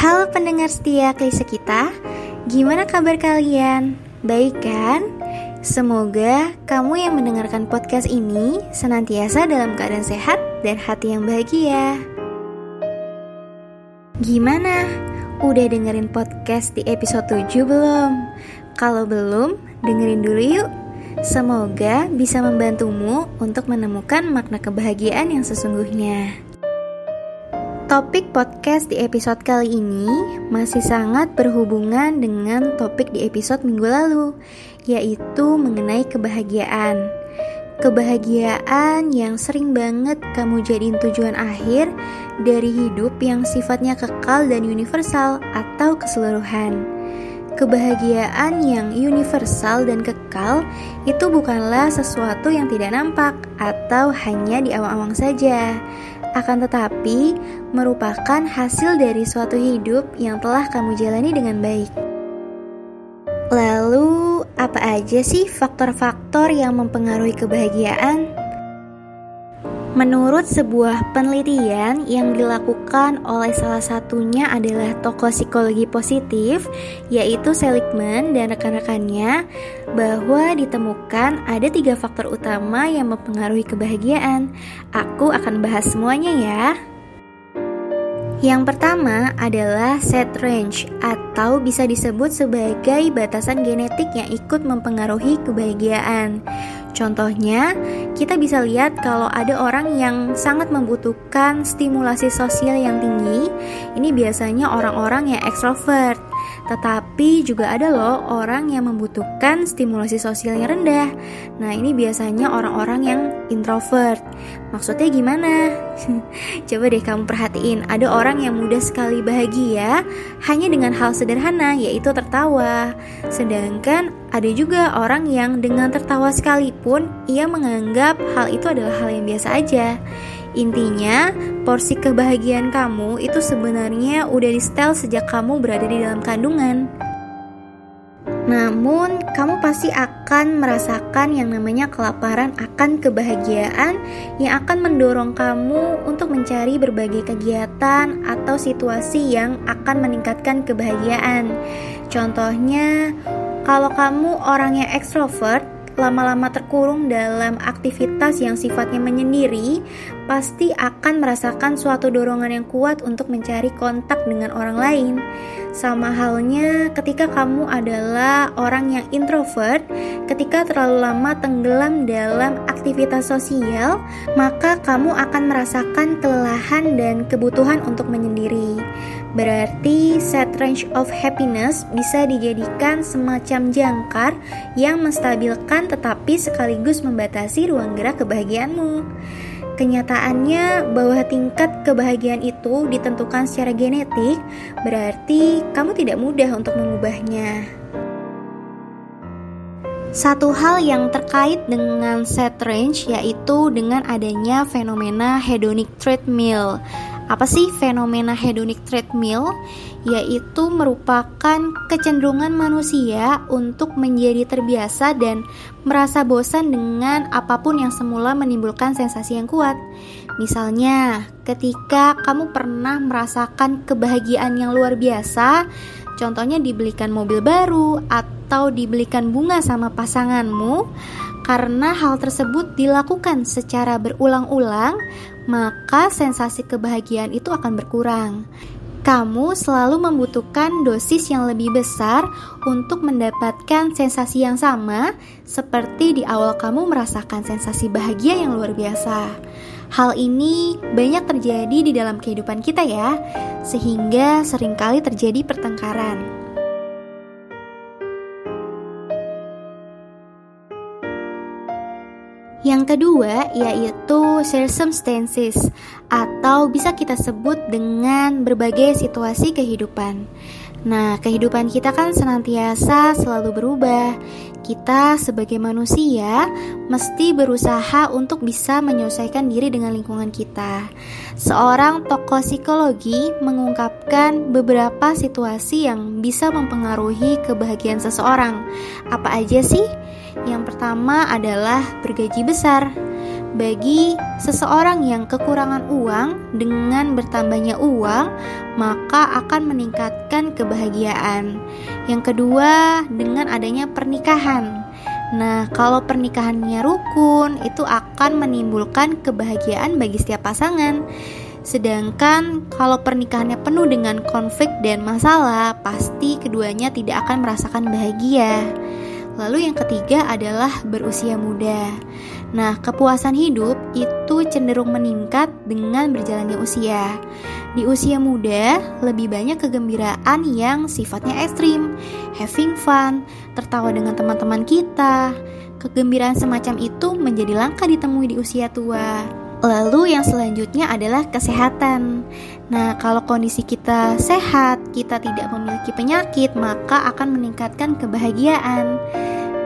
Halo pendengar setia klise kita, gimana kabar kalian? Baik kan? Semoga kamu yang mendengarkan podcast ini senantiasa dalam keadaan sehat dan hati yang bahagia. Gimana? Udah dengerin podcast di episode 7 belum? Kalau belum, dengerin dulu yuk. Semoga bisa membantumu untuk menemukan makna kebahagiaan yang sesungguhnya. Topik podcast di episode kali ini masih sangat berhubungan dengan topik di episode minggu lalu, yaitu mengenai kebahagiaan. Kebahagiaan yang sering banget kamu jadiin tujuan akhir dari hidup yang sifatnya kekal dan universal atau keseluruhan. Kebahagiaan yang universal dan kekal itu bukanlah sesuatu yang tidak nampak atau hanya di awang-awang saja, akan tetapi merupakan hasil dari suatu hidup yang telah kamu jalani dengan baik. Lalu, apa aja sih faktor-faktor yang mempengaruhi kebahagiaan? Menurut sebuah penelitian yang dilakukan oleh salah satunya adalah tokoh psikologi positif, yaitu Seligman dan rekan-rekannya, bahwa ditemukan ada tiga faktor utama yang mempengaruhi kebahagiaan. Aku akan bahas semuanya ya. Yang pertama adalah set range atau bisa disebut sebagai batasan genetik yang ikut mempengaruhi kebahagiaan. Contohnya, kita bisa lihat kalau ada orang yang sangat membutuhkan stimulasi sosial yang tinggi, ini biasanya orang-orang yang ekstrovert. Tetapi juga ada loh orang yang membutuhkan stimulasi sosial yang rendah. Nah, ini biasanya orang-orang yang introvert. Maksudnya gimana? Coba deh kamu perhatiin, ada orang yang mudah sekali bahagia hanya dengan hal sederhana yaitu tertawa. Sedangkan ada juga orang yang dengan tertawa sekalipun ia menganggap hal itu adalah hal yang biasa aja. Intinya, porsi kebahagiaan kamu itu sebenarnya udah di setel sejak kamu berada di dalam kandungan. Namun, kamu pasti akan merasakan yang namanya kelaparan akan kebahagiaan yang akan mendorong kamu untuk mencari berbagai kegiatan atau situasi yang akan meningkatkan kebahagiaan. Contohnya, kalau kamu orang yang ekstrovert, lama-lama terkurung dalam aktivitas yang sifatnya menyendiri, pasti akan merasakan suatu dorongan yang kuat untuk mencari kontak dengan orang lain. Sama halnya ketika kamu adalah orang yang introvert, ketika terlalu lama tenggelam dalam aktivitas sosial, maka kamu akan merasakan kelelahan dan kebutuhan untuk menyendiri. Berarti set range of happiness bisa dijadikan semacam jangkar yang menstabilkan tetapi sekaligus membatasi ruang gerak kebahagiaanmu. Kenyataannya bahwa tingkat kebahagiaan itu ditentukan secara genetik, berarti kamu tidak mudah untuk mengubahnya. Satu hal yang terkait dengan set range yaitu dengan adanya fenomena hedonic treadmill apa sih fenomena hedonic treadmill? Yaitu merupakan kecenderungan manusia untuk menjadi terbiasa dan merasa bosan dengan apa pun yang semula menimbulkan sensasi yang kuat. Misalnya, ketika kamu pernah merasakan kebahagiaan yang luar biasa, contohnya dibelikan mobil baru atau dibelikan bunga sama pasanganmu, karena hal tersebut dilakukan secara berulang-ulang, maka sensasi kebahagiaan itu akan berkurang. Kamu selalu membutuhkan dosis yang lebih besar untuk mendapatkan sensasi yang sama, seperti di awal kamu merasakan sensasi bahagia yang luar biasa. Hal ini banyak terjadi di dalam kehidupan kita, ya, sehingga sering kali terjadi pertengkaran. Yang kedua yaitu circumstances atau bisa kita sebut dengan berbagai situasi kehidupan. Nah, kehidupan kita kan senantiasa selalu berubah. Kita sebagai manusia mesti berusaha untuk bisa menyelesaikan diri dengan lingkungan kita. Seorang tokoh psikologi mengungkapkan beberapa situasi yang bisa mempengaruhi kebahagiaan seseorang. Apa aja sih? Yang pertama adalah bergaji besar. Bagi seseorang yang kekurangan uang dengan bertambahnya uang, maka akan meningkatkan kebahagiaan. Yang kedua, dengan adanya pernikahan. Nah, kalau pernikahannya rukun, itu akan menimbulkan kebahagiaan bagi setiap pasangan. Sedangkan kalau pernikahannya penuh dengan konflik dan masalah, pasti keduanya tidak akan merasakan bahagia. Lalu yang ketiga adalah berusia muda. Nah, kepuasan hidup itu cenderung meningkat dengan berjalannya usia. Di usia muda, lebih banyak kegembiraan yang sifatnya ekstrim, having fun, tertawa dengan teman-teman kita. Kegembiraan semacam itu menjadi langka ditemui di usia tua. Lalu yang selanjutnya adalah kesehatan. Nah, kalau kondisi kita sehat, kita tidak memiliki penyakit, maka akan meningkatkan kebahagiaan.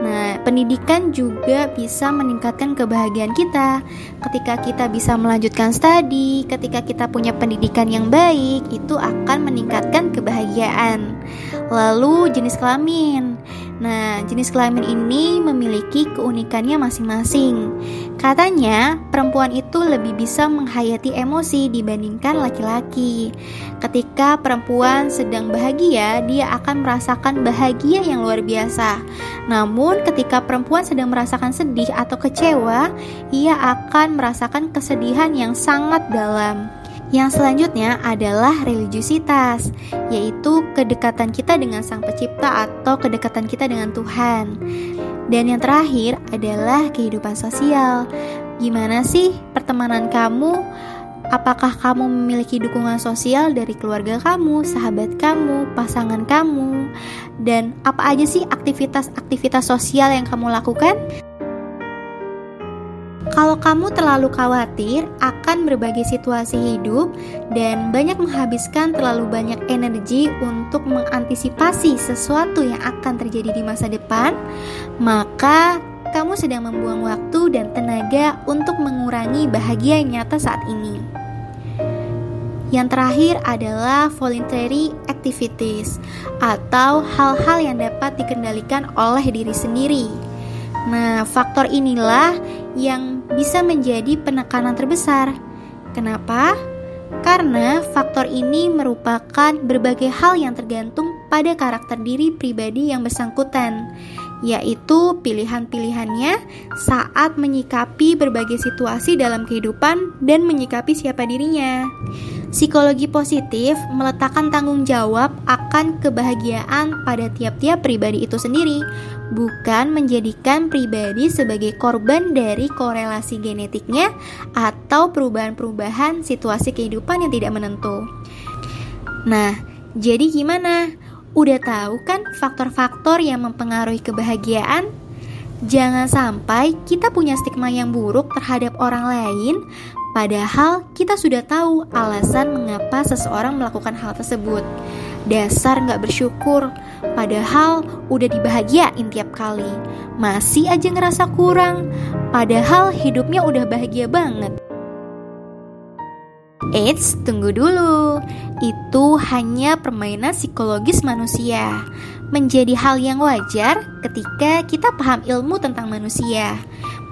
Nah, pendidikan juga bisa meningkatkan kebahagiaan kita. Ketika kita bisa melanjutkan studi, ketika kita punya pendidikan yang baik, itu akan meningkatkan kebahagiaan. Lalu jenis kelamin. Nah, jenis kelamin ini memiliki keunikannya masing-masing. Katanya, perempuan itu lebih bisa menghayati emosi dibandingkan laki-laki. Ketika perempuan sedang bahagia, dia akan merasakan bahagia yang luar biasa. Namun, ketika perempuan sedang merasakan sedih atau kecewa, ia akan merasakan kesedihan yang sangat dalam. Yang selanjutnya adalah religiusitas, yaitu kedekatan kita dengan Sang Pencipta atau kedekatan kita dengan Tuhan. Dan yang terakhir adalah kehidupan sosial. Gimana sih pertemanan kamu? Apakah kamu memiliki dukungan sosial dari keluarga kamu, sahabat kamu, pasangan kamu, dan apa aja sih aktivitas-aktivitas sosial yang kamu lakukan? Kalau kamu terlalu khawatir akan berbagai situasi hidup dan banyak menghabiskan terlalu banyak energi untuk mengantisipasi sesuatu yang akan terjadi di masa depan, maka kamu sedang membuang waktu dan tenaga untuk mengurangi bahagia yang nyata saat ini. Yang terakhir adalah voluntary activities atau hal-hal yang dapat dikendalikan oleh diri sendiri. Nah, faktor inilah yang bisa menjadi penekanan terbesar. Kenapa? Karena faktor ini merupakan berbagai hal yang tergantung pada karakter diri pribadi yang bersangkutan, yaitu pilihan-pilihannya saat menyikapi berbagai situasi dalam kehidupan dan menyikapi siapa dirinya. Psikologi positif meletakkan tanggung jawab akan kebahagiaan pada tiap-tiap pribadi itu sendiri, bukan menjadikan pribadi sebagai korban dari korelasi genetiknya atau perubahan-perubahan situasi kehidupan yang tidak menentu. Nah, jadi gimana? Udah tahu kan faktor-faktor yang mempengaruhi kebahagiaan? Jangan sampai kita punya stigma yang buruk terhadap orang lain, padahal kita sudah tahu alasan mengapa seseorang melakukan hal tersebut. Dasar nggak bersyukur, padahal udah dibahagiain tiap kali. Masih aja ngerasa kurang, padahal hidupnya udah bahagia banget. Eits, tunggu dulu. Itu hanya permainan psikologis manusia. Menjadi hal yang wajar ketika kita paham ilmu tentang manusia.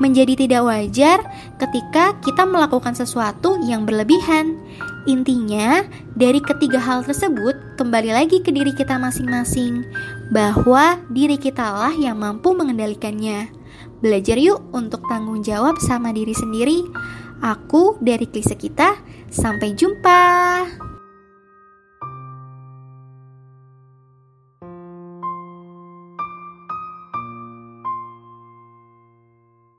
Menjadi tidak wajar ketika kita melakukan sesuatu yang berlebihan. Intinya, dari ketiga hal tersebut, kembali lagi ke diri kita masing-masing, bahwa diri kita lah yang mampu mengendalikannya. Belajar yuk untuk tanggung jawab sama diri sendiri. Aku dari klise kita, sampai jumpa.